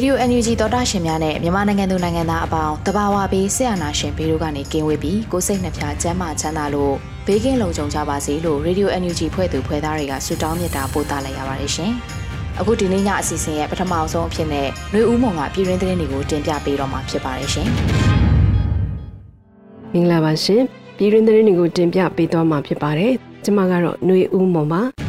Radio NUG သောတာရှင်များနဲ့မြန်မာနိုင်ငံသူနိုင်ငံသားအပေါင်းတဘာဝပြီးဆရာနာရှင်ပြီးတို့ကနေကင်းဝေးပြီးကိုစိတ်နှပြချမ်းမာချမ်းသာလို့ဘေးကင်းလုံခြုံကြပါစေလို့ Radio NUG ဖွဲ့သူဖွဲ့သားတွေကဆုတောင်းမေတ္တာပို့သလိုက်ရပါတယ်ရှင်။အခုဒီနေ့ညအစီအစဉ်ရဲ့ပထမအဆုံးအဖြစ်နဲ့လူဦးမုံကပြည်တွင်းသတင်းတွေကိုတင်ပြပေးတော့မှာဖြစ်ပါတယ်ရှင်။မင်္ဂလာပါရှင်။ပြည်တွင်းသတင်းတွေကိုတင်ပြပေးတော့မှာဖြစ်ပါတယ်။ကျွန်မကတော့ຫນွေဦးမုံပါ။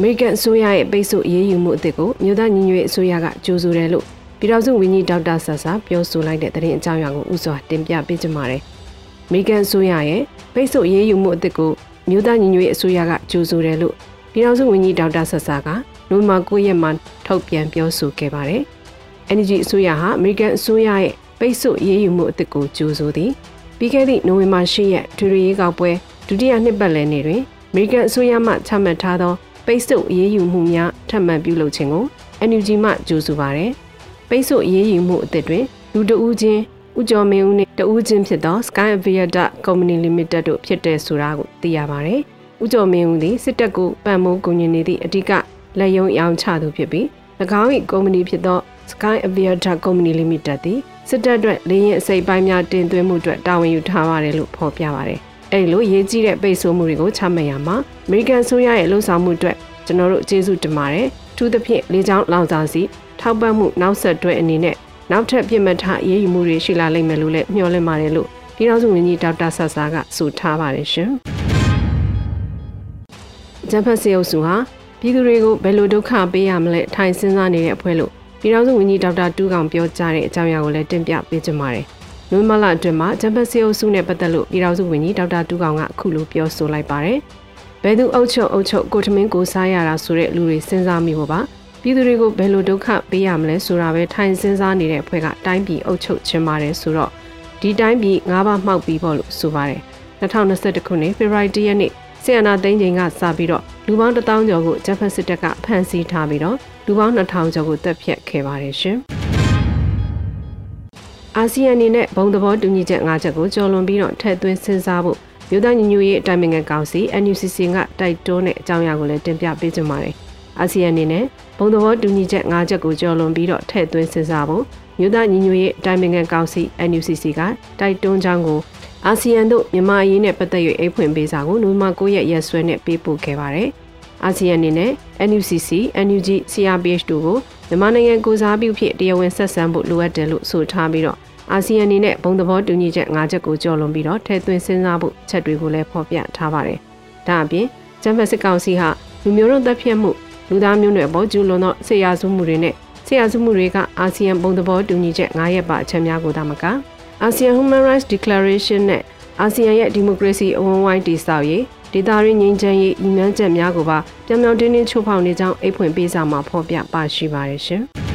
အမေရိကန်အစိုးရရဲ့ပိတ်ဆို့အရေးယူမှုအသစ်ကိုမြို့သားညီညွတ်ရေးအစိုးရကကြိုးဆိုတယ်လို့ပြည်ထောင်စုဝန်ကြီးဒေါက်တာဆာဆာပြောဆိုလိုက်တဲ့သတင်းအကြောင်းအရာကိုဥစွာတင်ပြပေးကြပါမယ်။အမေရိကန်အစိုးရရဲ့ပိတ်ဆို့အရေးယူမှုအသစ်ကိုမြို့သားညီညွတ်ရေးအစိုးရကကြိုးဆိုတယ်လို့ပြည်ထောင်စုဝန်ကြီးဒေါက်တာဆာဆာကနိုဝင်ဘာ9ရက်မှာထုတ်ပြန်ပြောဆိုခဲ့ပါတယ်။ NGO အစိုးရဟာအမေရိကန်အစိုးရရဲ့ပိတ်ဆို့အရေးယူမှုအသစ်ကိုကြိုးဆိုသည်ပြီးခဲ့သည့်နိုဝင်ဘာ10ရက်ထူရီရေးကောက်ပွဲဒုတိယနှစ်ပတ်လည်နေ့တွင်အမေရိကန်အစိုးရမှချမှတ်ထားသော ပိတ်ဆို့အရေးယူမှုများထပ်မံပြုလုပ်ခြင်းကို NUG မှကြိုးဆိုပါရယ်ပိတ်ဆို့အရေးယူမှုအသစ်တွင်လူတဦးချင်းဦးကျော်မင်းဦးနှင့်တဦးချင်းဖြစ်သော Sky Aviata Company Limited တို့ဖြစ်တဲ့ဆိုတာကိုသိရပါတယ်။ဦးကျော်မင်းဦးသည်စစ်တပ်ကိုပံ့ပိုးကူညီနေသည့်အဓိကလက်ယုံရောင်းချသူဖြစ်ပြီး၎င်း၏ကုမ္ပဏီဖြစ်သော Sky Aviata Company Limited သည်စစ်တပ်အတွက်လေယာဉ်အစိပ်ပိုင်းများတင်သွင်းမှုအတွက်တာဝန်ယူထားပါတယ်လို့ဖော်ပြပါတယ် အဲ့လိုရေးကြီးတဲ့ပိတ်ဆို့မှုတွေကိုချမှတ်ရမှာအမေရိကန်ဆိုရရဲ့လှုံ့ဆော်မှုအတွက်ကျွန်တော်တို့ကျေးဇူးတင်ပါတယ်။ထူးသဖြင့်လေးချောင်းလောင်စာစီထောက်ပံ့မှုနောက်ဆက်တွဲအနေနဲ့နောက်ထပ်ပြစ်မှတ်ထားရေးယူမှုတွေရှိလာလိမ့်မယ်လို့လည်းမျှော်လင့်ပါတယ်လို့ပြည်ထောင်စုဝန်ကြီးဒေါက်တာဆဆာကဆိုထားပါတယ်ရှင်။ဂျမ်ဖတ်စီအုပ်စုဟာပြည်သူတွေကိုဘယ်လိုဒုက္ခပေးရမလဲထိုင်စဉ်းစားနေတဲ့အဖွဲ့လို့ပြည်ထောင်စုဝန်ကြီးဒေါက်တာတူးကောင်ပြောကြားတဲ့အကြောင်းအရာကိုလည်းတင်ပြပေးကြပါမယ်။ နိုမလာအတွင်းမှာဂျမ်ဖတ်စီအုပ်စုနဲ့ပတ်သက်လို့ပြည်ထောင်စုဝန်ကြီးဒေါက်တာတူးကောင်ကအခုလိုပြောဆိုလိုက်ပါတယ်။ဘယ်သူအုပ်ချုပ်အုပ်ချုပ်ကိုထမင်းကိုစားရတာဆိုတဲ့လူတွေစဉ်းစားမိဖို့ပါပြည်သူတွေကိုဘယ်လိုဒုက္ခပေးရမလဲဆိုတာပဲထိုင်စဉ်းစားနေတဲ့အဖွဲ့ကတိုင်းပြည်အုပ်ချုပ်ခြင်းပါတယ်ဆိုတော့ဒီတိုင်းပြည်၅ပါးမှောက်ပြီးပေါ့လို့ဆိုပါတယ်2021ခုနှစ်ဖေဖော်ဝါရီလရက်နေ့ဆီယနာသိန်းချိန်ကစပြီးတော့လူပေါင်း1000ကျော်ကိုဂျပန်စစ်တပ်ကဖမ်းဆီးထားပြီးတော့လူပေါင်း2000ကျော်ကိုတပ်ဖြတ်ခဲ့ပါတယ်ရှင် အာဆီယံအနေနဲ့ဘုံသဘောတူညီချက်၅ချက်ကိုကျော်လွန်ပြီးတော့ထည့်သွင်းစဉ်းစားဖို့မြို့သားညီညွတ်ရေးအတိုင်းအမြံကောင်စီ NUCC ကတိုက်တွန်းတဲ့အကြောင်းအရာကိုလည်းတင်ပြပေးကြပါမယ်။အာဆီယံအနေနဲ့ဘုံသဘောတူညီချက်၅ချက်ကိုကျော်လွန်ပြီးတော့ထည့်သွင်းစဉ်းစားဖို့မြို့သားညီညွတ်ရေးအတိုင်းအမြံကောင်စီ NUCC ကတိုက်တွန်းကြောင်းကိုအာဆီယံတို့မြန်မာအရေးနဲ့ပတ်သက်၍အိတ်ဖွင့်ပေးစာကိုနိုဝင်ဘာ9ရက်ရက်စွဲနဲ့ပေးပို့ခဲ့ပါတယ်။အာဆီယံအနေနဲ့ NUCC, NUG, CRPH တို့ကိုမြန်မာနိုင်ငံကိုစားပြုဖြစ်တရားဝင်ဆက်ဆံဖို့လိုအပ်တယ်လို့ဆိုထားပြီးတော့ အာဆီယံအနေနဲ့ဘုံသဘောတူညီချက်၅ချက်ကိုကျော်လွန်ပြီးတော့ထည့်သွင်းစဉ်းစားဖို့ချက်တွေကိုလည်းဖော်ပြထားပါတယ်။ဒါအပြင်ဂျမ်ဖက်စစ်ကောင်စီဟာလူမျိုးတို့တပ်ဖြတ်မှုလူသားမျိုးနွယ်ပေါ်ကျူးလွန်သောဆေးရစုမှုတွေနဲ့ဆေးရစုမှုတွေကအာဆီယံဘုံသဘောတူညီချက်၅ရက်ပါအချက်များကိုသာမကအာဆီယံ Human Rights Declaration နဲ့အာဆီယံရဲ့ဒီမိုကရေစီအဝန်းဝိုင်းတည်ဆောက်ရေးဒေသရင်းငြိမ်းချမ်းရေးဤမှန်းချက်များကိုပါပြောင်ပြောင်တင်းတင်းချိုးဖောက်နေကြောင်းအိတ်ဖွင့်ပေးစာမှာဖော်ပြပါရှိပါတယ်ရှင်။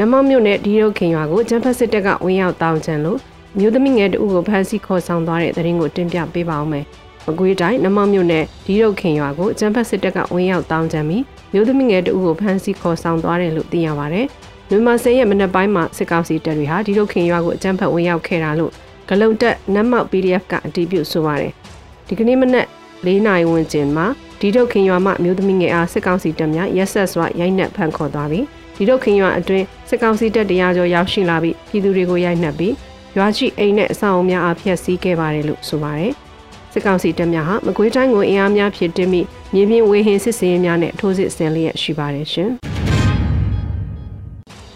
နမမြို့နယ်ဒီရုတ်ခင်ရွာကိုဂျမ်ဖက်စစ်တပ်ကဝင်ရောက်တောင်းချန်လို့မြို့သမီးငယ်တဦးကိုဖမ်းဆီးခေါ်ဆောင်သွားတဲ့တဲ့ရင်ကိုတင်ပြပေးပါအောင်မယ်။မကွေးတိုင်းနမမြို့နယ်ဒီရုတ်ခင်ရွာကိုဂျမ်ဖက်စစ်တပ်ကဝင်ရောက်တောင်းချန်ပြီးမြို့သမီးငယ်တဦးကိုဖမ်းဆီးခေါ်ဆောင်သွားတယ်လို့သိရပါဗျ။မြန်မာစဲရဲ့မနက်ပိုင်းမှာစစ်ကောင်စီတပ်တွေဟာဒီရုတ်ခင်ရွာကိုအကြမ်းဖက်ဝင်ရောက်ခဲ့တာလို့ဂလုံတက်နတ်မောက် PDF ကအတည်ပြုဆိုပါတယ်။ဒီကနေ့မနက်၄နာရီဝန်းကျင်မှာဒီတုတ်ခင်ရွာမှမြို့သမီးငယ်အားစစ်ကောင်စီတပ်များရက်ဆက်စွာရိုက်နှက်ဖမ်းခေါ်သွားပြီး ဒီတော့ခင်ရွာအတွင်းစစ်ကောင်စီတပ်တရားကျော်ရောက်ရှိလာပြီးပြည်သူတွေကိုရိုက်နှက်ပြီးရွာရှိအိမ်နဲ့အဆောက်အုံများအားဖျက်ဆီးခဲ့ပါတယ်လို့ဆိုပါတယ်။စစစ်ကောင်စီတပ်များဟာမကွေးတိုင်းကိုအင်အားများဖြစ်တင်ပြီးမြေပြင်ဝေဟင်စစ်စင်ရေးများနဲ့ထိုးစစ်ဆင်လျက်ရှိပါတယ်ရှင်။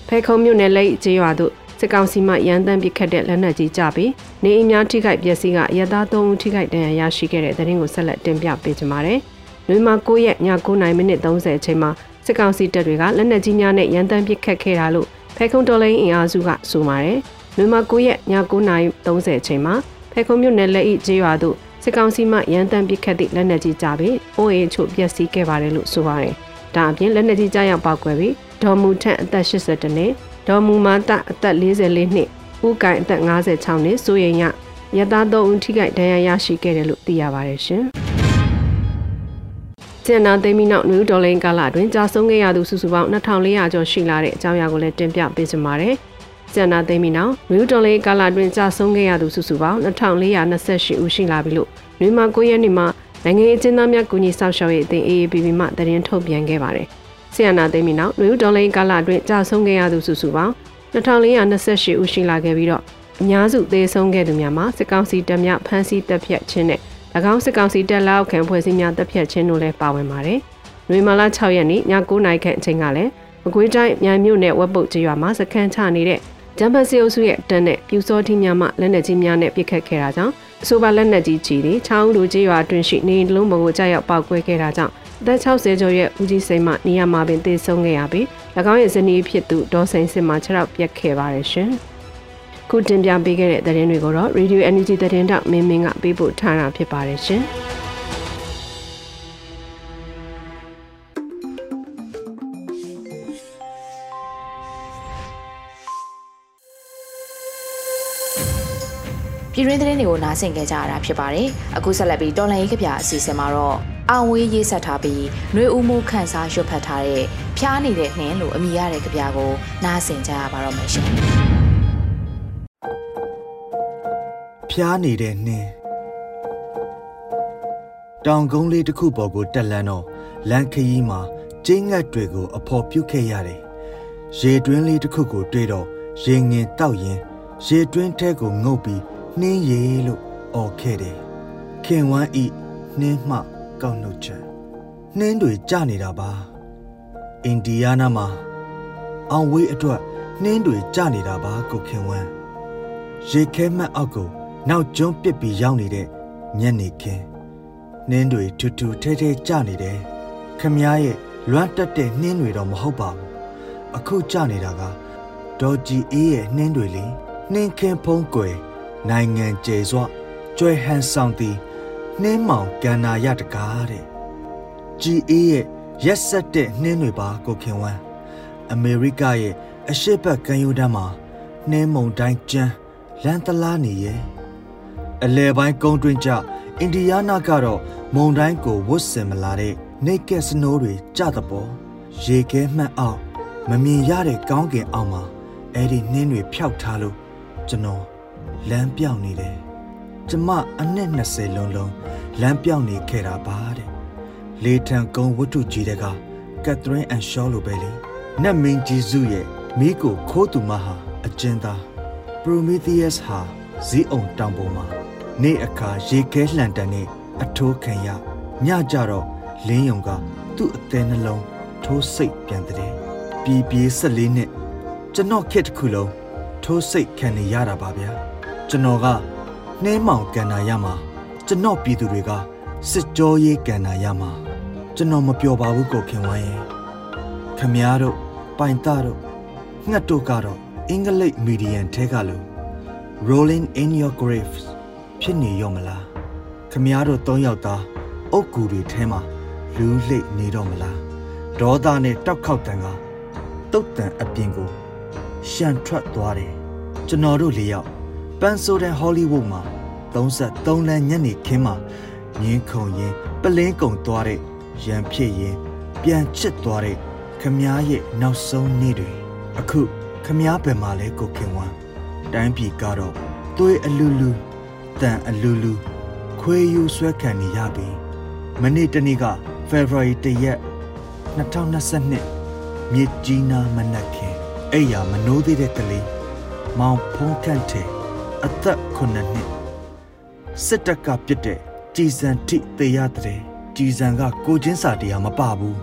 ဖဲခုံမြို့နယ်လိတ်ကျေးရွာတို့စစ်ကောင်စီမှရန်တမ်းပစ်ခတ်တဲ့လက်နက်ကြီးကြပြီးနေအိမ်များထိခိုက်ပျက်စီးကရသား3ဦးထိခိုက်ဒဏ်ရာရရှိခဲ့တဲ့တဲ့ရင်ကိုဆက်လက်တင်ပြပေးကြပါမယ်။နှွေမှာ9ရက်ည9:00မိနစ်30အချိန်မှာ စစ်ကောင်စီတပ်တွေကလက်နက်ကြီးများနဲ့ရန်တမ်းပစ်ခတ်ခဲ့တာလို့ဖဲခုံတော်လိုင်းအင်အားစုကဆိုပါတယ်။နှွေမှာ9ရက်ည9:30အချိန်မှာဖဲခုံမြို့နယ်လက်ဤကျေးရွာတို့စစ်ကောင်စီမှရန်တမ်းပစ်ခတ်သည့်လက်နက်ကြီးကြပြီးအိုးအိမ်ချို့ပျက်စီးခဲ့ပါတယ်လို့ဆိုပါတယ်။ဒါအပြင်လက်နက်ကြီးကြားရောက်ပောက်ကွယ်ပြီးဒေါ်မူထန့်အသက်82နှစ်ဒေါ်မူမာတအသက်44နှစ်ဦးကိုင်အသက်56နှစ်စိုးရင်ရရသား3ဦးထိခိုက်ဒဏ်ရာရရှိခဲ့တယ်လို့သိရပါတယ်ရှင်။ ကျန်နာသိမ်းပြီးနောက်နယူးဒေါ်လိန်ကာလအတွင်းကြာဆုံးခဲ့ရသူစုစုပေါင်း2400ကျော်ရှိလာတဲ့အကြောင်းအရာကိုလည်းတင်ပြပေးချင်ပါတယ်။ကျန်နာသိမ်းပြီးနောက်နယူးဒေါ်လိန်ကာလအတွင်းကြာဆုံးခဲ့ရသူစုစုပေါင်း2428ဦးရှိလာပြီလို့နွေမာ9ရက်နေ့မှာနိုင်ငံရေးအကျဉ်းသားများကူညီဆောင်ရှောက်ရေးအသင်း AAPP မှသတင်းထုတ်ပြန်ခဲ့ပါတယ်။ဆီယနာသိမ်းပြီးနောက်နယူးဒေါ်လိန်ကာလအတွင်းကြာဆုံးခဲ့ရသူစုစုပေါင်း2428ဦးရှိလာခဲ့ပြီးတော့အများစုသေဆုံးခဲ့သူများမှာစစ်ကောင်စီတပ်များဖမ်းဆီးတပ်ဖြတ်ခြင်းနဲ့၎ င်းစစ်ကောင်စီတပ်လက်အောက်ခံဖွဲ့စည်းများတပ်ဖြတ်ခြင်းတို့လည်းပါဝင်ပါတယ်။နွေမာလာ6ရက်နေ့ည9:00နာရီခန့်အချိန်ကလည်းမကွေးတိုင်းမြိုင်မြို့နယ်ဝက်ပုတ်ကျေးရွာမှာစခန်းချနေတဲ့ဂျမ်ဘတ်စီအုပ်စုရဲ့တန်းနဲ့ပြူစောတိများမှလက်နက်ကြီးများနဲ့ပစ်ခတ်ခဲ့တာကြောင့်အဆိုပါလက်နက်ကြီးကြီးတွေချောင်းလူကျေးရွာအတွင်းရှိနေလုံးပုံကိုကြောက်ရောက်ပောက်ကွဲခဲ့တာကြောင့်အသက်60ကျော်ရဲ့ဦးကြီးစိန်မှနေရာမှာပင်သေဆုံးခဲ့ရပြီး၎င်းရဲ့ဇနီးဖြစ်သူဒေါ်စိန်စစ်မှခြေထောက်ပြက်ခဲ့ပါတယ်ရှင်။ ခုတင်ပြပေးခဲ့တဲ့သတင်းတွေကိုတော့ Radio Energy သတင်းတောက်မင်းမင်းကပေးပို့ထားတာဖြစ်ပါတယ်ရှင်။ပြည်တွင်းသတင်းတွေကိုနားဆင်ကြကြရတာဖြစ်ပါတယ်။အခုဆက်လက်ပြီးတော်လန်ရေးကဗျာအစီအစဉ်မှာတော့အောင်ဝေးရေးဆက်ထားပြီးနှွေဦးမှုခန်းစားရွတ်ဖတ်ထားတဲ့ဖျားနေတဲ့နှင်းလို့အမိရတဲ့ကြပြကိုနားဆင်ကြရပါတော့မယ်ရှင်။ ဖျားနေတဲ့နှင်းတောင်ကုန်းလေးတစ်ခုပေါ်ကိုတက်လန်းတော့လမ်းခရီးမှာကျင်းငတ်တွေကို အဖော်ပြုတ်ခဲ့ရတယ်။ရေတွင်းလေးတစ်ခုကိုတွေ့တော့ရေငင်တောက်ရင်ရေတွင်းထဲကိုငုတ်ပြီးနှင်းရေလို့អော်ခဲ့တယ်။ခင်ဝမ်းဤနှင်းမှကောက်နှုတ်ချက်နှင်းတွေကျနေတာပါအင်ဒီယားနားမှာအောင်ဝေးအတွက်နှင်းတွေကျနေတာပါကိုခင်ဝမ်းရေခဲမှတ်အောက်ကို နောက်ကျွန်းပစ်ပြီးရောက်နေတဲ့ညနေခင်းနှင်းတွေထူထူထဲထဲကျနေတယ်ခမည်းရဲ့လွမ်းတက်တဲ့နှင်းတွေတော့မဟုတ်ပါဘူးအခုကျနေတာကဒေါ်ဂျီအေးရဲ့နှင်းတွေလေနှင်းခင်းဖုံးကွယ်နိုင်ငံကျေစွာကျွဲဟန်ဆောင်သည်နှင်းမောင်ကန္နာရတကားတဲ့ဂျီအေးရဲ့ရက်ဆက်တဲ့နှင်းတွေပါကိုခင်ဝမ်းအမေရိကရဲ့အရှိတ်ဘက်ကမ်းရိုးတန်းမှာနှင်းမုန်တိုင်းကျန်းလန်တလားနေရဲ့ အလဲပိုင်းကုန်းတွင်းကျအိန္ဒိယနာကတော့မုန်တိုင်းကိုဝတ်ဆင်မလာတဲ့နေကက်စနိုးတွေကြသပေါ်ရေခဲမှတ်အောင်မမြင်ရတဲ့ကောင်းကင်အောင်မှာအဲ့ဒီနှင်းတွေဖျောက်ထားလို့ကျွန်တော်လမ်းပြောင်းနေတယ်ကျမအနှစ်20လုံးလုံးလမ်းပြောင်းနေခဲ့တာပါတဲ့လေထံကုန်းဝတ္ထုကြီးတဲ့ကကက်သရင်းအန်ရှောလိုပဲလေနတ်မင်းကြီးစုရဲ့မိကိုခိုးသူမဟာအကျဉ်းသားပရိုမီသီးယပ်ဟာဇီးအောင်တောင်ပေါ်မှာ နေ့အခါရေခဲလှန်တန်နဲ့အထိုးခံရညကြတော့လင်းယုံကသူ့အသေးနှလုံးထိုးစိတ်ပြန်တဲ့ပြည်ပြေး14နှစ်ကျွန်တော်ခက်တစ်ခုလုံးထိုးစိတ်ခံနေရတာပါဗျာကျွန်တော်ကနှဲမောင်ကန်နာရမှာကျွန်တော်ပြည်သူတွေကစစ်ကြောရေးကန်နာရမှာကျွန်တော်မပျော်ပါဘူးကိုခင်ဝိုင်းရဲ့ခမည်းတော်ပိုင်တာတို့ငှက်တို့ကတော့အင်္ဂလိပ်မီဒီယန်ထဲကလို့ rolling in your graves ဖြစ်နေရောမလားခမည်းတော်၃ယောက်သားအုတ်ကူတွေထဲမှာလူလှိတ်နေတော့မလားဒေါသနဲ့တောက်ခေါက်တန်ကတုတ်တန်အပြင်ကိုရှန်ထွက်သွားတယ်ကျွန်တော်တို့လေးယောက်ပန်ဆိုဒန်ဟောလိဝုဒ်မှာ33လမ်းညနေခင်းမှာမြင်းခုံရင်ပလင်းကုံသွားတဲ့ရန်ဖြစ်ရင်ပြန်ချစ်သွားတဲ့ခမားရဲ့နောက်ဆုံးနေ့တွေအခုခမားဘယ်မှာလဲကိုခင်ဝမ်းတိုင်းပြည်ကတော့သွေးအလူလူ တန်အလူလူခွေးယူဆွဲခံနေရပြီမနေ့တနေ့က February 1ရက်2022မြစ်ကြီးနားမနက်ခင်းအဲ့ရမနိုးသေးတဲ့ကလေးမောင်ဖုံးခန့်တဲ့အသက်9နှစ်စစ်တပ်ကပြစ်တဲ့ကြည်စံထိတေရတဲ့ကြည်စံကကိုချင်းစာတရားမပဘူး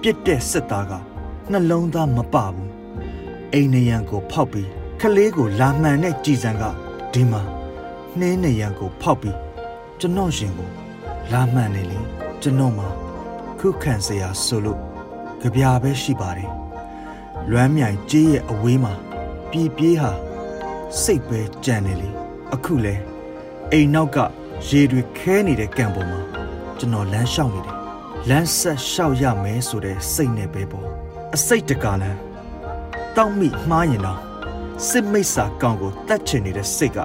ပြစ်တဲ့စစ်သားကနှလုံးသားမပဘူးအိမ်နရံကိုဖောက်ပြီးခလေးကိုလာမှန်တဲ့ကြည်စံကဒီမှာ နှင်းနရံကိုဖောက်ပြီးကျွန်တော်ရှင်ကိုလာမှန်နေလေကျွန်တော်မှာခုခံစရာဆိုလို့ကြပြပဲရှိပါတယ်လွမ်းမြိုင်ကြေးရဲ့အဝေးမှာပြေးပြေးဟာစိတ်ပဲကြံနေလေအခုလဲအိမ်နောက်ကရေတွေခဲနေတဲ့ကံပေါ်မှာကျွန်တော်လမ်းလျှောက်နေတယ်လမ်းဆက်လျှောက်ရမယ်ဆိုတဲ့စိတ်နဲ့ပဲပေါ့အစိတ်တကာလန်းတောက်မိမှားရင်တော့စစ်မိတ်စာကောင်ကိုတတ်ချင်နေတဲ့စိတ်က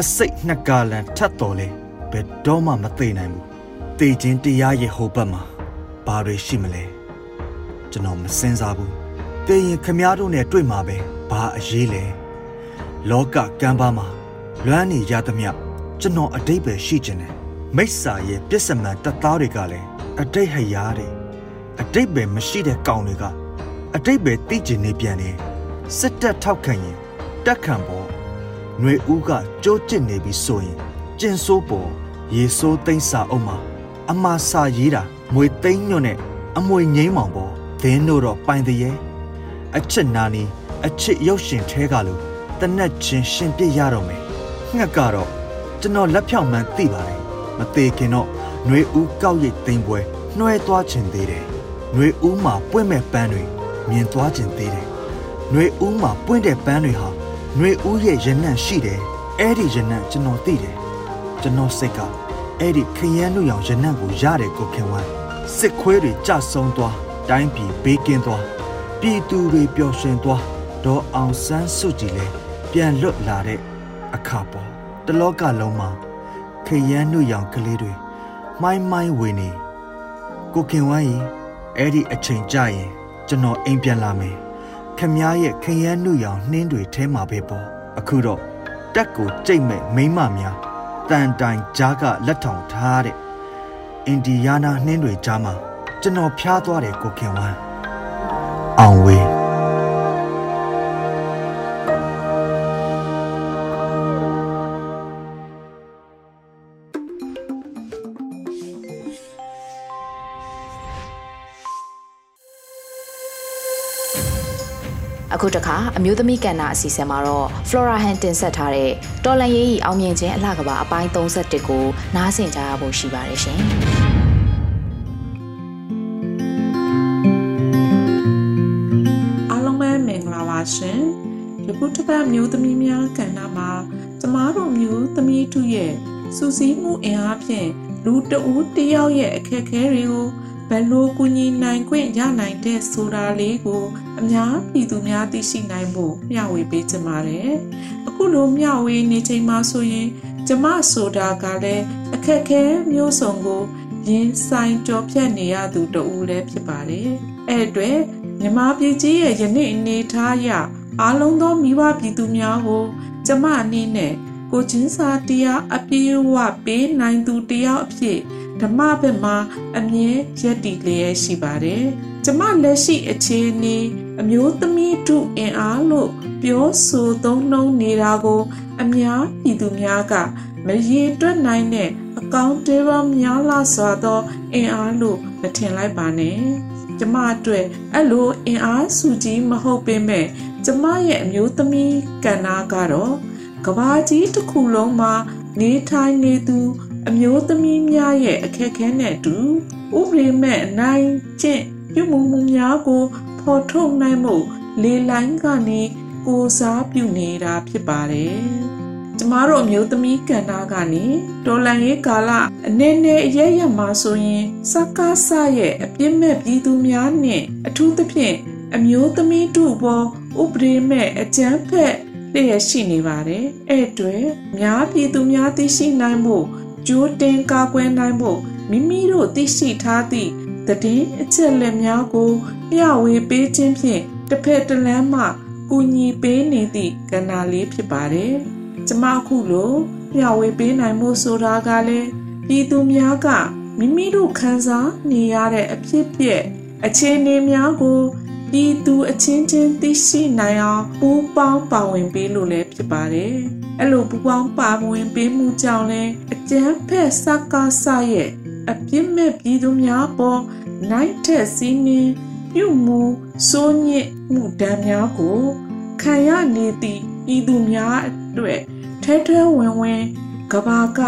အစိတ်နှစ်ကာလန်းထတ်တော်လဲဘယ်တော့မှမသိနိုင်ဘူးတေခြင်းတရားရဲ့ဟိုဘက်မှာဘာတွေရှိမလဲကျွန်တော်မစင်စားဘူးတေရင်ခမားတို့နဲ့တွေ့မှာပဲဘာအရေးလဲလောကကမ်းပါမှာလွမ်းနေရသမျှကျွန်တော်အတိတ်ပဲရှိခြင်းတယ်မိစ္ဆာရဲ့ပြစ္ဆမန်တသားတွေကလည်းအတိတ်ဟရာတွေအတိတ်ပဲမရှိတဲ့ကောင်တွေကအတိတ်ပဲသိကျင်နေပြန်တယ်စစ်တပ်ထောက်ခံရင်တက်ခံပေါ် ຫນွေဦးကကြိုးကျစ်နေပြီဆိုရင်ကျင်ဆိုးပေါ်ရေဆိုးသိမ့်စာအုပ်မှာအမှားစာရေးတာမွေသိမ့်ညွတ်နဲ့အမွေငိမ့်မောင်ပေါ်ဒင်းတို့တော့ပိုင်တည်းအချစ်နာနီအချစ်ရုပ်ရှင်ထဲကလို့တနက်ချင်းရှင်ပြရတော့မယ်ငှက်ကတော့ကျွန်တော်လက်ဖြောင့်မှန်းသိပါတယ်မသေးခင်တော့ຫນွေဦးကောက်ရိတ်သိမ့်ပွဲနှွဲသွားခြင်းသေးတယ်ຫນွေဦးမှာပွင့်မဲ့ပန်းတွေမြင်သွားခြင်းသေးတယ်ຫນွေဦးမှာပွင့်တဲ့ပန်းတွေဟာ ຫນွေဦးရဲ့ရနံ့ရှိတယ်အဲ့ဒီရနံ့ကျွန်တော်သိတယ်ကျွန်တော်စိတ်ကအဲ့ဒီခရမ်းလူရောင်ရနံ့ကိုရတယ်ကိုခင်ဝမ်းစစ်ခွေးတွေကြဆုံးသွားတိုင်းပြည်ဘေးကင်းသွားပြည်သူတွေပျော်ရွှင်သွားဒေါ်အောင်ဆန်းစုကြည်လည်းပြန်လွတ်လာတဲ့အခါပေါ်တလောကလုံးမှာခရမ်းနှုတ်ရောင်ကလေးတွေမိုင်းမိုင်းဝင်နေကိုခင်ဝမ်းရင်အဲ့ဒီအချိန်ကြရင်ကျွန်တော်အိမ်ပြန်လာမယ် ခမည်းရဲ့ခရမ်းနှုတ်ရောင်နှင်းတွေထဲမှာပဲပေါ့အခုတော့တက်ကိုကြိတ်မဲ့မိမများတန်တိုင်ကြားကလက်ထောင်ထားတဲ့အင်ဒီယားနာနှင်းတွေကြားမှာကျွန်တော်ဖျားသွားတယ်ကိုခင်ဝမ်းအောင်ဝေး အခုတခါအမျိုးသမီးကဏ္ဍအစီအစဉ်မှာတော့ Flora Han တင်ဆက်ထားတဲ့တော်လန်ရေးကြီးအောင်မြင်ခြင်းအလှကဘာအပိုင်း31ကိုနားဆင်ကြရဖို့ရှိပါတယ်ရှင်။အားလုံးပဲမင်္ဂလာပါရှင်။ယခုတစ်ပတ်မျိုးသမီးများကဏ္ဍမှာကျမတို့မျိုးသမီးတို့ရဲ့စူးစီးမှုအင်အားဖြင့်လူတဦးတယောက်ရဲ့အခက်အခဲတွေကိုဘယ်လိုကူညီနိုင်ခွင့်ရနိုင်တဲ့ဆိုတာလေးကို အများပြည်သူများသိရှိနိုင်ဖို့မျှဝေပေးချင်ပါတယ်။အခုလိုမျှဝေနေချိန်မှာဆိုရင်ကျမဆိုတာကလည်းအခက်အခဲမျိုးစုံကိုရင်ဆိုင်ကြောဖြတ်နေရသူတဦးလည်းဖြစ်ပါတယ်။အဲ့အတွက်မြမပြည်ကြီးရဲ့ယနေ့အနေထားအရအားလုံးသောမိဘပြည်သူများကိုကျမအနေနဲ့ကိုချင်းစာတရားအပြေးဝပေးနိုင်သူတယောက်အဖြစ်ဓမ္မဘက်မှာအမြဲရက်တည်လျက်ရှိပါတယ်။ ကျမလက်ရှိအခြေအနေအမျိုးသမီးထုအင်အားလို့ပြောဆိုသုံးနှုန်းနေတာကို အများပြည်သူများကမရေတွက်နိုင်တဲ့အကောင့်တွေပါများလာစွာသောအင်အားလို့မထင်လိုက်ပါနဲ့။ကျမအတွက်အဲ့လိုအင်အားစုကြီးမဟုတ်ပေမဲ့ကျမရဲ့အမျိုးသမီးကဏ္ဍကတော့ကဘာကြီးတစ်ခုလုံးမှာနေထိုင်နေသူ အမျိုးသမီးများရဲ့အခက်အခဲနဲ့အတူဥပဒေမဲ့အနိုင်ကျင့် ပြုမှုမှုများကိုဖော်ထုတ်နိုင်မှုလေလိုင်းကနေကိုစားပြုနေတာဖြစ်ပါတယ်။ကျမတို့အမျိုးသမီးကဏ္ဍကနေတော်လန်ရေးကာလအနေနဲ့အရရမှာဆိုရင်စကားဆရဲ့အပြစ်မဲ့ပြည်သူများနဲ့အထူးသဖြင့်အမျိုးသမီးတို့ဘောဥပဒေမဲ့အကြမ်းဖက်လျက်ရှိနေပါတယ်။အဲ့အတွက်များပြည်သူများသိရှိနိုင်မှုကြိုးတင်ကာကွယ်နိုင်ဖို့မိမိတို့သိရှိထားသည့်သ တင်းအချက်လက်များကိုမျှဝေပေးခြင်းဖြင့်တစ်ဖက်တစ်လမ်းမှကူညီပေးနေသည့်ကဏ္ဍလေးဖြစ်ပါတယ်။ကျမအခုလိုမျှဝေပေးနိုင်မှုဆိုတာကလည်းပြည်သူများကမိမိတို့ခံစားနေရတဲ့အဖြစ်ပြက်အခြေအနေများကိုပြည်သူအချင်းချင်းသိရှိနိုင်အောင်ပူးပေါင်းပါဝင်ပေးလို့လည်းဖြစ်ပါတယ်။အဲ့လိုပူပေါင်းပါဝင်ပေးမှုကြောင့်လဲအကျန်းဖက်စကားဆရဲ့ အပြစ်မဲ့ပြည်သူများပေါ်နိုင်တဲ့စီးနှင်းပြုမှုစိုးညစ်မှုဒဏ်များကိုခံရနေသည့်ဤသူများအတွက်ထဲထဲဝင်ဝင်ကဘာက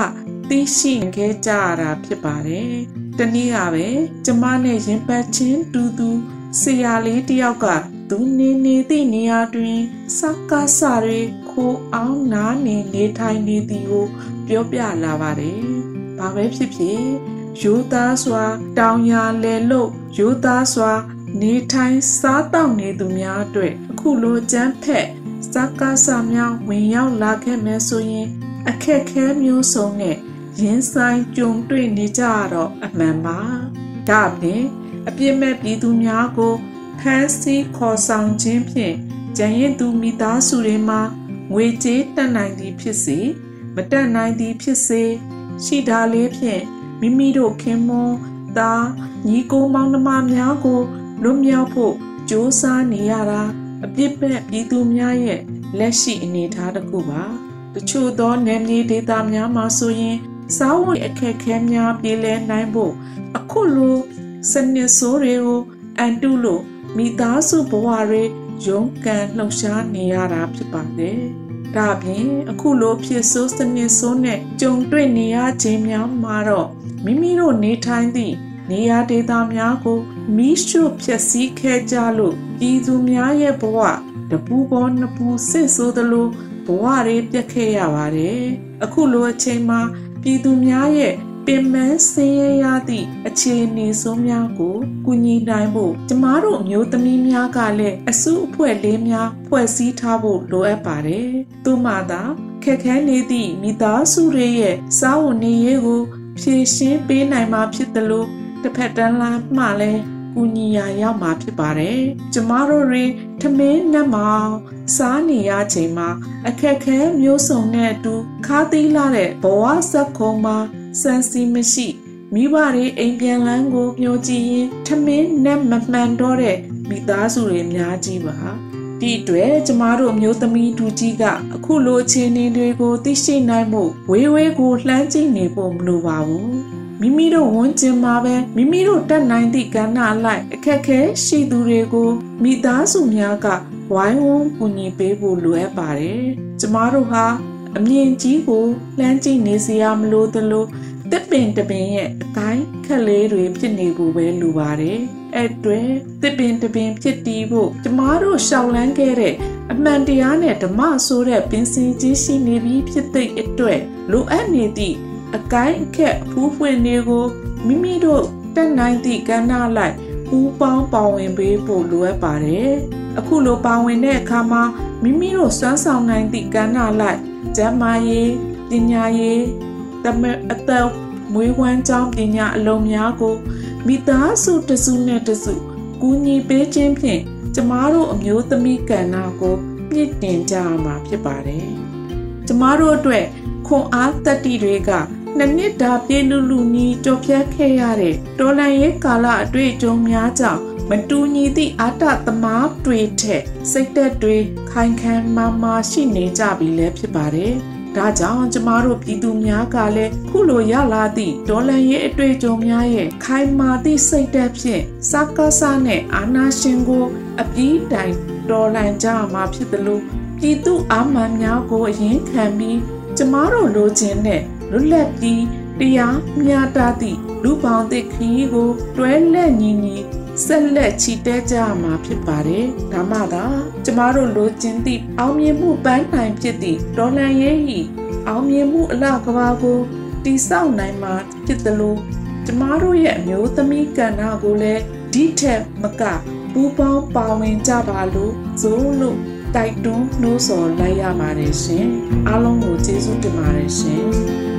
သိရှိခဲ့ကြရတာဖြစ်ပါတယ်။တနည်းအားပဲကျမနဲ့ရင်ပတ်ချင်းတူတူဆရာလေးတယောက်ကသူနေနေသည့်နေရာတွင်စကားစာတွေခိုးအောင်နားနေနေထိုင်နေသည်ကိုပြောပြလာပါတယ်။ဘာပဲဖြစ်ဖြစ် ရိုးသားစွာ တောင်ယာလဲလို့ရိုးသားစွာ နေထိုင်စားတောက်နေသူများအတွက်အခုလိုကြမ်းဖက်စကားစာများဝင်ရောက်လာခဲ့မယ်ဆိုရင် အခက်ခဲမျိုးစုံနဲ့ရင်ဆိုင်ကြုံတွေ့နေကြရတော့အမှန်ပါဒါပြင်အပြစ်မဲ့ပြည်သူများကိုဖမ်းဆီးခေါ်ဆောင်ခြင်းဖြင့်ကြံရင်သူမိသားစုတွေမှာငွေကြေးတက်နိုင်သည်ဖြစ်စေမတက်နိုင်သည်ဖြစ်စေရှိတာလေးဖြင့် မိမိတို့ခင်မွန်းသားညီကိုမောင်နှမများကိုလွတ်မြောက်ဖို့ကြိုးစားနေရတာအပြစ်မဲ့ပြည်သူများရဲ့လက်ရှိအနေအထားတစ်ခုပါတချို့သောနယ်မြေဒေသများမှာဆိုရင်စားဝတ်အခက်အခဲများပြေလည်နိုင်ဖို့အခုလိုစနစ်ဆိုးတွေကိုအန်တုလို့မိသားစုဘဝတွေရုန်းကန်လှုပ်ရှားနေရတာဖြစ်ပါတယ်။ဒါပြင်အခုလိုဖြစ်ဆိုးစနစ်ဆိုးနဲ့ကြုံတွေ့နေရခြင်းများမှာတော့ မိမိတို့နေထိုင်သည့်နေရာဒေသများကိုမီးရှို့ဖျက်ဆီးခဲ့ကြလို့ပြည်သူများရဲ့ဘဝတပူပေါ်နှစ်ပူစစ်ဆိုးသလိုဘဝတွေပြတ်ခဲ့ရပါတယ်။အခုလိုအချိန်မှာပြည်သူများရဲ့ပင်မဆင်းရဲရသည့်အခြေအနေဆိုးများကိုကူညီနိုင်ဖို့ကျမတို့မျိုးသမီးများကလည်းအစုအဖွဲ့လေးများဖွဲ့စည်းထားဖို့လိုအပ်ပါတယ်။သို့မှသာခက်ခဲနေသည့်မိသားစုတွေရဲ့စားဝတ်နေရေးကို ဖြည့်ရှင်းပေးနိုင်မှာဖြစ်တယ်လို့တစ်ဖက်တန်းလာမှလည်းကူညီရာရောက်မှာဖြစ်ပါတယ်။ကျမတို့တွေထမင်းနှက်မောင်စားနေရချိန်မှာအခက်ခဲမျိုးစုံနဲ့အတူခါးသီးလာတဲ့ဘဝစက်ခုံမှာစံစီမရှိမိဘတွေအိမ်ပြန်လန်းကိုမျှော်ကြည့်ရင်ထမင်းနဲ့မမှန်တော့တဲ့မိသားစုတွေအများကြီးပါ ဒီအတွက်ကျမတို့မျိုးသမီးဒူကြီးကအခုလိုအခြေအနေတွေကိုသိရှိနိုင်မှုဝေးဝေးကိုလှမ်းကြည့်နေဖို့မလိုပါဘူးမိမိတို့ဝန်ကျင်မှာပဲမိမိတို့တတ်နိုင်သည့်ကဏ္ဍအလိုက်အခက်ခဲရှိသူတွေကိုမိသားစုများကဝိုင်းဝန်းကူညီပေးဖို့လိုအပ်ပါတယ်ကျမတို့ဟာအမြင့်ကြီးကိုလှမ်းကြည့်နေစရာမလိုသလို တစ်ပင်တပင်ရဲ့အတိုင်းခက်လေးတွေဖြစ်နေဖို့ပဲလိုပါတယ်။အဲ့တွေတစ်ပင်တပင်ဖြစ်တည်ဖို့ကျမတို့ရှောင်လန်းခဲ့တဲ့အမှန်တရားနဲ့ဓမ္မဆိုတဲ့ပင်စင်ကြီးရှိနေပြီးဖြစ်တဲ့အတွက်လိုအပ်နေသည့်အကိုင်းအခက်ဖူးဖွင့်တွေကိုမိမိတို့တက်နိုင်သည့်ကဏ္ဍလိုက်ပူးပေါင်းပါဝင်ပေးဖို့လိုအပ်ပါတယ်။အခုလိုပါဝင်တဲ့အခါမှာမိမိတို့စွမ်းဆောင်နိုင်သည့်ကဏ္ဍလိုက်ကျန်းမာရေးပညာရေးသ မအသက်မွေးဝမ်းကြောင်းပညာအလုံးများကိုမိသားစုတစုနဲ့တစုကူညီပေးခြင်းဖြင့်ကျမတို့အမျိုးသမီးကဏ္ဍကိုမြင့်တင်ကြရမှာဖြစ်ပါတယ်။ကျမတို့အတွက်ခွန်အားတတ္တိတွေကနှစ်နှစ်တာပြည့်လူလူနီးကြော်ဖြတ်ခဲ့ရတဲ့တော်လန်ရဲ့ကာလအတွေ့အကြုံများကြောင့်မတူညီသည့်အာတသမားတွေထက်စိတ်သက်တွေခိုင်ခံမာမာရှိနေကြပြီလည်းဖြစ်ပါတယ်။ ဒါကြောင့်ကျမတို့ပြည်သူများကလည်းခုလိုရလာသည့်ဒေါ်လန်ရဲ့အတွေ့အကြုံများရဲ့ခိုင်မာသည့်စိတ်သက်ဖြင့်စကားစားနဲ့အာနာရှင်ကို အပြီးတိုင်တော်လန်ကြမှာဖြစ်တယ်လို့ပြည်သူအာမန်များကိုအရင်ခံပြီးကျမတို့လိုချင်တဲ့လွတ်လပ်ပြီးတရားမျှတသည့်လူပေါင်းသည့်ခရီးကိုတွဲလက်ညီညီ ဆက်လက်ချီတဲကြမှာဖြစ်ပါတယ်။ဒါမှသာကျမတို့လိုချင်သည့်အောင်မြင်မှုပန်းနိုင်ဖြစ်သည့်ဒေါ်လန်ရဲ့ဤအောင်မြင်မှုအလှကဘာကိုတိဆောက်နိုင်မှာဖြစ်သလိုကျမတို့ရဲ့အမျိုးသမီးကဏ္ဍကိုလည်းဒီထက်မကပူပေါင်းပါဝင်ကြပါလို့ဇိုးလို့တိုက်တွန်းနှိုးဆော်လိုက်ရပါတယ်ရှင်။အားလုံးကိုကျေးဇူးတင်ပါတယ်ရှင်။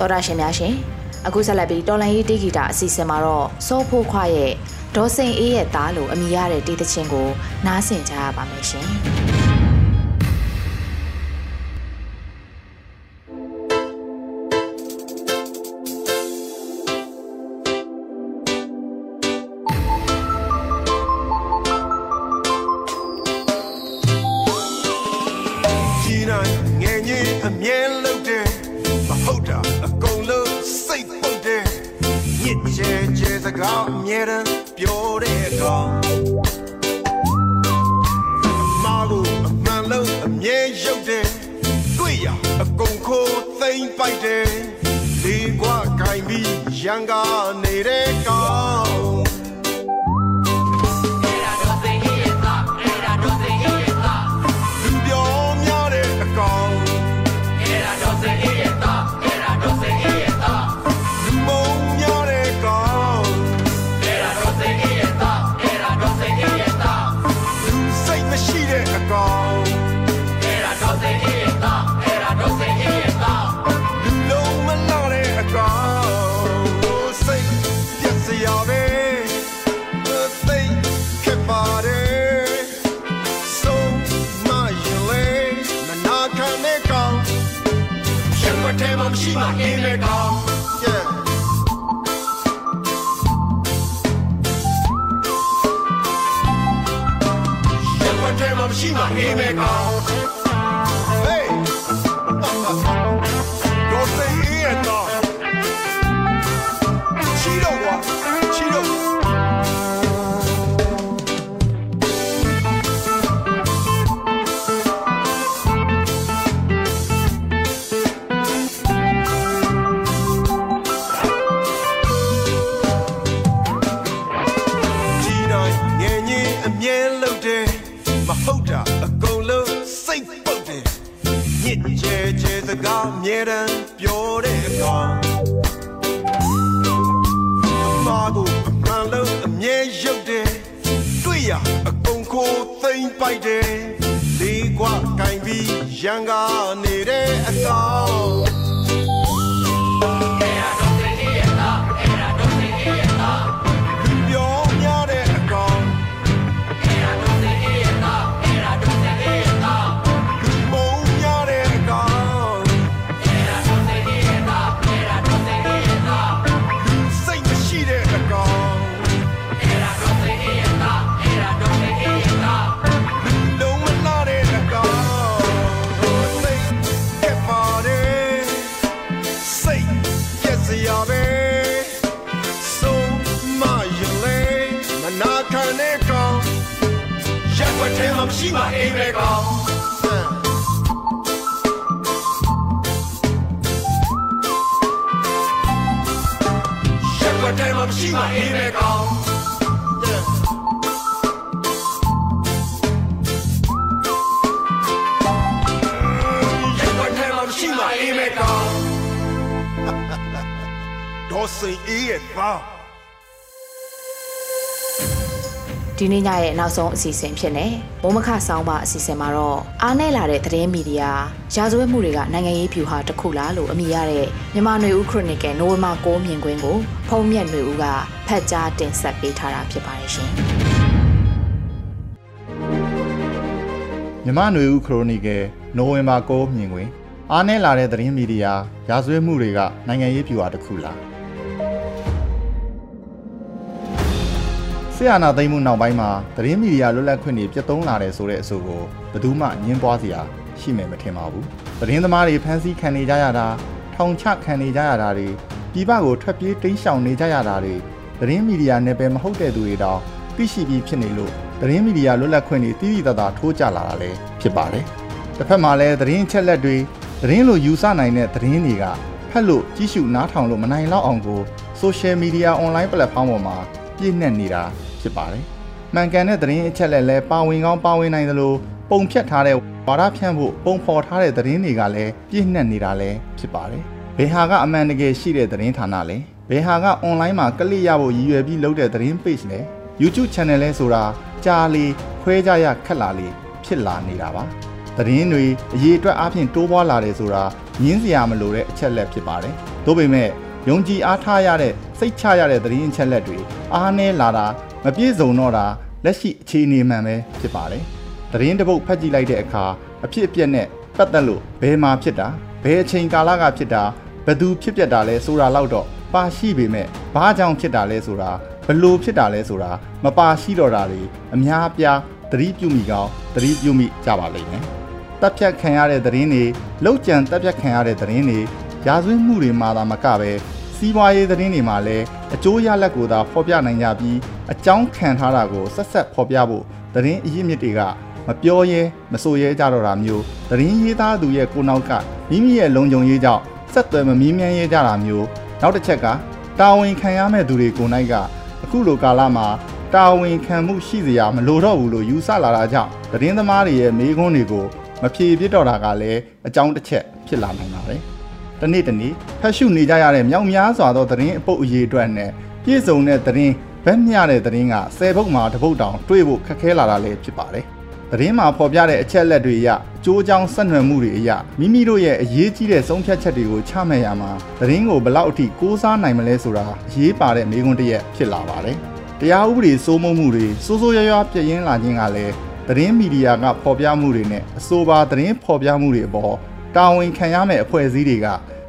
တော်ရရှင်များရှင်အခုဆက်လက်ပြီးတော်လန်ရေးတေးဂီတာအစီအစဉ်မှာတော့စောဖိုးခွားရဲ့ဒေါ်စိန်အေးရဲ့သားလို့အမည်ရတဲ့တေးသချင်းကိုနားဆင်ကြရပါမယ်ရှင်။ မှာမရှိမှအင်းတဲ့ကောင် yeah ရက်ွက်ထဲမှာမရှိမှအင်းတဲ့ကောင် မှာမရှိမှအိမ်ပဲကောင်ရက်ွက်ထဲမှာမရှိမှအိမ်ပဲကောင်ရက်ွက်ထဲမှာမရှိမှအိမ်ပဲကောင်ဒေါ်စိန်အေးရဲ့သား ဒီနေ့ညရဲ့နောက်ဆုံးအစီအစဉ်ဖြစ်နေမိုးမခဆောင်းပါအစီအစဉ်မှာတော့အားနဲ့လာတဲ့သတင်းမီဒီယာရာဇဝတ်မှုတွေကနိုင်ငံရေးဖြူဟာတစ်ခုလားလို့အမည်ရတဲ့မြန်မာຫນွေဦးခရိုနီကယ်နိုဝင်ဘာ9မြင်ကွင်းကိုဖုံးမြက်ຫນွေဦးကဖတ်ကြားတင်ဆက်ပေးထားတာဖြစ်ပါတယ်ရှင် မြမနွေဦးခရိုနီကယ်နိုဝင်ဘာ9မြင်တွင်အားနည်းလာတဲ့သတင်းမီဒီယာရာဇဝတ်မှုတွေကနိုင်ငံရေးပြူဟာတစ်ခုလား ဆီယနာသိမ်းမှုနောက်ပိုင်းမှာသတင်းမီဒီယာလွတ်လပ်ခွင့်တွေပြတ်သုံးလာတယ်ဆိုတဲ့အဆိုကိုဘယ်သူမှညှင်းပွားစရာရှိမယ်မထင်ပါဘူးသတင်းသမားတွေဖမ်းဆီးခံနေကြရတာထောင်ချခံနေကြရတာတွေပြည်ပကိုထွက်ပြေးတိမ်းရှောင်နေကြရတာတွေသတင်းမီဒီယာနယ်ပယ်မဟုတ်တဲ့သူတွေတောင်သိရှိပြီးဖြစ်နေလို့သတင်းမီဒီယာလွတ်လပ်ခွင့်တွေတည်တည်တသာထိုးကျလာတာလည်းဖြစ်ပါတယ်။တစ်ဖက်မှာလည်းသတင်းအချက်လက်တွေသတင်းလိုယူဆနိုင်တဲ့သတင်းတွေကဖက်လို့ကြီးစုနားထောင်လို့မနိုင်တော့အောင်ကို social media online platform ပေါ်မှာ ပြည့်နှက်နေတာဖြစ်ပါတယ်။မှန်ကန်တဲ့သတင်းအချက်လက်လည်းပါဝင်ကောင်းပါဝင်နိုင်သလိုပုံဖြတ်ထားတဲ့ဝါဒဖြန့်ဖို့ပုံဖော်ထားတဲ့သတင်းတွေကလည်းပြည့်နှက်နေတာလည်းဖြစ်ပါတယ်။ဘယ်ဟာကအမှန်တကယ်ရှိတဲ့သတင်းဌာနလဲဘယ်ဟာက online မှာကလစ်ရဖို့ရည်ရွယ်ပြီးလုပ်တဲ့သတင်း page လဲ YouTube channel လဲဆိုတာကြားလေခွဲကြရခက်လာလေဖြစ်လာနေတာပါသတင်းတွေအရေးအတွက်အပြင်တိုးပွားလာတယ်ဆိုတာညင်းစရာမလိုတဲ့အချက်လက်ဖြစ်ပါတယ်ဒါပေမဲ့ ယုံကြည်အားထားရတဲ့စိတ်ချရတဲ့သတင်းအချက်လက်တွေအားနည်းလာတာမပြည့်စုံတော့တာလက်ရှိအခြေအနေမှန်ပဲဖြစ်ပါတယ်သတင်းတစ်ပုတ်ဖတ်ကြည့်လိုက်တဲ့အခါအဖြစ်အပျက်နဲ့ပတ်သက်လို့ဘယ်မှာဖြစ်တာဘယ်အချိန်ကာလကဖြစ်တာဘယ်သူဖြစ်ပျက်တာလဲဆိုတာလောက်တော့ပါရှိပေမဲ့ဘာကြောင့်ဖြစ်တာလဲဆိုတာဘလို့ဖြစ်တာလဲဆိုတာမပါရှိတော့တာတွေအများအပြားသတိပြုမိကောင်းသတိပြုမိကြပါလိမ့်မယ်။တပ်ဖြတ်ခံရတဲ့သတင်းတွေလောက်ကျန်တပ်ဖြတ်ခံရတဲ့သတင်းတွေ ရာဇဝတ်မှုတွေမှာသာမကပဲစစီးပွားရေးသတင်းတွေမှာလည်းအကျိုးရလဒ်ကိုသာဖော်ပြနိုင်ကြပြီးအကြောင်းခံထားတာကိုဆက်ဆက်ဖော်ပြဖို့သတင်းအရင်းမြစ်တွေကမပြောရဲမဆိုရဲကြတော့တာမျိုးသတင်းရေးသားသူရဲ့ကိုနောက်ကမိမိရဲ့လုံခြုံရေးကြောင့်ဆက်သွယ်မမီးမြန်းရဲကြတာမျိုးနောက်တစ်ချက်ကတာဝန်ခံရမယ့်သူတွေကိုနိုင်ကအခုလိုကာလမှာတာဝန်ခံမှုရှိစရာမလိုတော့ဘူးလို့ယူဆလာတာကြောင့်သတင်းသမားတွေရဲ့မေးခွန်းတွေကိုမဖြေပြစ်တော့တာကလည်းအကြောင်းတစ်ချက်ဖြစ်လာနိုင်ပါတယ်။ တနေ့တနေ့ဖတ်ရှုနေကြရတဲ့မြောက်များစွာသောသတင်းအပုပ်အရေးအတွက်နဲ့ပြည့်စုံတဲ့သတင်းဗက်မျှတဲ့သတင်းက10ပုတ်မှာတစ်ပုတ်တောင်တွေ့ဖို့ခက်ခဲလာတာလည်းဖြစ်ပါတယ်။သတင်းမှာဖော်ပြတဲ့အချက်လက်တွေအရအကျိုးကြောင်းဆက်နွယ်မှုတွေအရမိမိတို့ရဲ့အရေးကြီးတဲ့ဆုံးဖြတ်ချက်တွေကိုချမှတ်ရမှာသတင်းကိုဘလောက်အထိကိုးစားနိုင်မလဲဆိုတာအရေးပါတဲ့မေးခွန်းတစ်ရက်ဖြစ်လာပါတယ်။တရားဥပဒေစိုးမိုးမှုတွေစိုးစိုးရွားရွားပြည့်ရင်းလာခြင်းကလည်းသတင်းမီဒီယာကဖော်ပြမှုတွေနဲ့အဆိုပါသတင်းဖော်ပြမှုတွေအပေါ် တာဝန်ခံရမယ့်အဖွဲ့အစည်းတွေက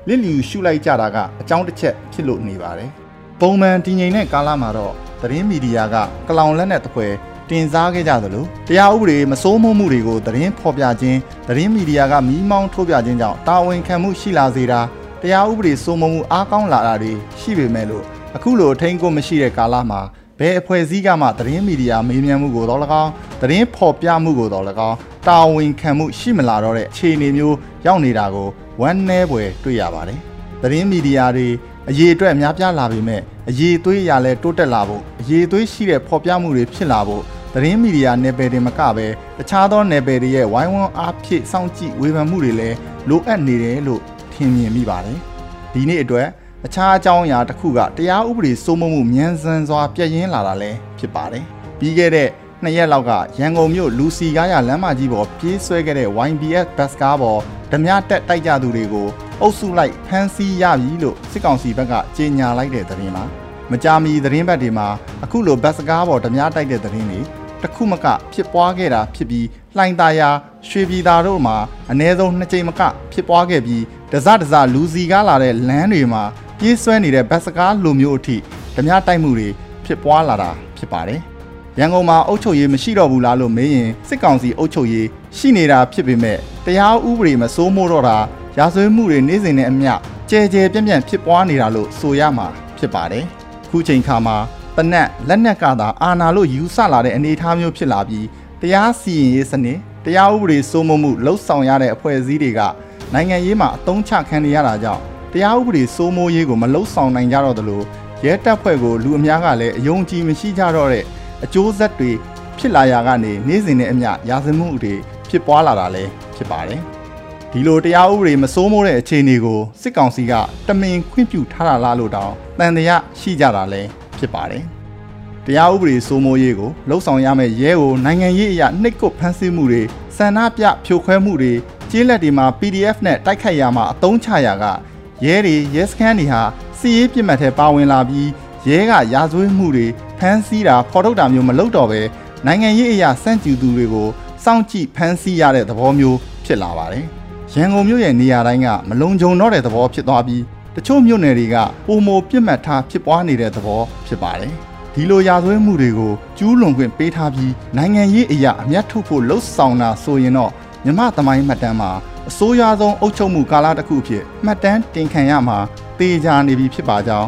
လစ်လျူရှုလိုက်ကြတာကအကြောင်းတစ်ချက်ဖြစ်လို့နေပါတယ်။ပုံမှန်တည်ငြိမ်တဲ့ကာလမှာတော့သတင်းမီဒီယာကကလောင်လက်နဲ့တပွဲတင်စားခဲ့ကြသလိုတရားဥပဒေမစိုးမိုးမှုတွေကိုသတင်းဖော်ပြခြင်းသတင်းမီဒီယာကမီးမောင်းထုတ်ပြခြင်းကြောင့်တာဝန်ခံမှုရှိလာစေတာတရားဥပဒေစိုးမိုးမှုအားကောင်းလာတာတွေရှိပေမဲ့လို့အခုလိုထိန်းကိုမရှိတဲ့ကာလမှာဘယ်အဖွဲ့အစည်းကမှသတင်းမီဒီယာမေးမြန်းမှုကိုတော့၎င်းသတင်းဖော်ပြမှုကိုတော့၎င်း တာဝန်ခံမှုရှိမလာတော့တဲ့အခြေအနေမျိုးရောက်နေတာကိုဝမ်းနည်းပွေတွေ့ရပါတယ်။သတင်းမီဒီယာတွေအရေးအတွက်များပြားလာပေမဲ့အရေးသွေးရလဲတိုးတက်လာဖို့အရေးသွေးရှိတဲ့ဖော်ပြမှုတွေဖြစ်လာဖို့သတင်းမီဒီယာနယ်ပယ်တွေမကပဲတခြားသောနယ်ပယ်တွေရဲ့ဝိုင်းဝန်းအားဖြည့်စောင့်ကြည့်ဝေဖန်မှုတွေလည်းလိုအပ်နေတယ်လို့ထင်မြင်မိပါတယ်။ဒီနေ့အတွက်အခြားအကြောင်းအရာတစ်ခုကတရားဥပဒေစိုးမိုးမှုမြန်ဆန်စွာပြည့်ရင်းလာတာလည်းဖြစ်ပါတယ်။ပြီးခဲ့တဲ့ နှစ်ရက်လောက်ကရန်ကုန်မြို့လူစီကားရလမ်းမကြီးပေါ်ပြေးဆွဲခဲ့တဲ့ YBS ဘတ်ကားပေါ်ဓမြတက်တိုက်ကြသူတွေကိုအုပ်စုလိုက်ဖမ်းဆီးရပြီလို့စစ်ကောင်စီဘက်ကကြေညာလိုက်တဲ့သတင်းပါမကြာမီသတင်းဘက်တွေမှာအခုလိုဘတ်ကားပေါ်ဓမြတိုက်တဲ့သတင်းတွေတခုမကဖြစ်ပွားခဲ့တာဖြစ်ပြီးလှိုင်သာယာရွှေပြည်သာတို့မှာအ ਨੇ ဆုံးနှစ်ကြိမ်မကဖြစ်ပွားခဲ့ပြီးဒဇဒဇလူစီကားလာတဲ့လမ်းတွေမှာပြေးဆွဲနေတဲ့ဘတ်စကားလိုမျိုးအထိဓမြတိုက်မှုတွေဖြစ်ပွားလာတာဖြစ်ပါတယ်။ ရန်ကုန်မှာအုပ်ချုပ်ရေးမရှိတော့ဘူးလားလို့မေးရင်စစ်ကောင်စီအုပ်ချုပ်ရေးရှိနေတာဖြစ်ပေမဲ့တရားဥပဒေမစိုးမိုးတော့တာရာဇဝတ်မှုတွေနေ့စဉ်နဲ့အမျှကြဲကြဲပြန့်ပြန့်ဖြစ်ပွားနေတာလို့ဆိုရမှာဖြစ်ပါတယ်။ခုချိန်ခါမှာတနက်လက်နက်ကသာအာဏာလို့ယူဆလာတဲ့အနေအထားမျိုးဖြစ်လာပြီးတရားစီရင်ရေးစနစ်တရားဥပဒေစိုးမိုးမှုလှုပ်ဆောင်ရတဲ့အဖွဲ့အစည်းတွေကနိုင်ငံရေးမှာအသုံးချခံနေရတာကြောင့်တရားဥပဒေစိုးမိုးရေးကိုမလှုပ်ဆောင်နိုင်ကြတော့သလိုရဲတပ်ဖွဲ့ကိုလူအများကလည်းအယုံကြည်မရှိကြတော့တဲ့ အကျိုးဆက်တွေဖြစ်လာရာကနေနေ့စဉ်နဲ့အမျှရာဇမှုတွေဖြစ်ပွားလာတာလည်းဖြစ်ပါတယ်။ဒီလိုတရားဥပဒေမစိုးမိုးတဲ့အခြေအနေကိုစစ်ကောင်စီကတမင်ခွင့်ပြုထားတာလားလို့တောင်တန်တရားရှိကြတာလည်းဖြစ်ပါတယ်။တရားဥပဒေစိုးမိုးရေးကိုလှုပ်ဆောင်ရမယ့်ရဲကိုနိုင်ငံရေးအရာနှိပ်ကွပ်ဖမ်းဆီးမှုတွေစန္ဒပြဖြိုခွဲမှုတွေကျေးလက်တွေမှာ PDF နဲ့တိုက်ခိုက်ရမှာအသုံးချရာကရဲတွေရဲစခန်းတွေဟာစီရေးပြစ်မှတ်ထဲပါဝင်လာပြီး ရဲကရာဇဝတ်မှုတွေဖမ်းဆီးတာဖော်ထုတ်တာမျိုးမလုပ်တော့ဘဲနိုင်ငံရေးအရာစန့်ကျူသူတွေကိုစောင့်ကြည့်ဖမ်းဆီးရတဲ့သဘောမျိုးဖြစ်လာပါတယ်။ရန်ကုန်မြို့ရဲ့နေရာတိုင်းကမလုံခြုံတော့တဲ့သဘောဖြစ်သွားပြီးတချို့မြို့နယ်တွေကပုံမပြစ်မှတ်ထားဖြစ်ပွားနေတဲ့သဘောဖြစ်ပါတယ်။ဒီလိုရာဇဝတ်မှုတွေကိုကျူးလွန်ခွင့်ပေးထားပြီးနိုင်ငံရေးအရာအမျက်ထုတ်ဖို့လှုံ့ဆော်တာဆိုရင်တော့မြမသမိုင်းမှတ်တမ်းမှာအစိုးရဆုံးအုပ်ချုပ်မှုကာလတစ်ခုအဖြစ်မှတ်တမ်းတင်ခံရမှာတေချာနေပြီဖြစ်ပါကြောင်း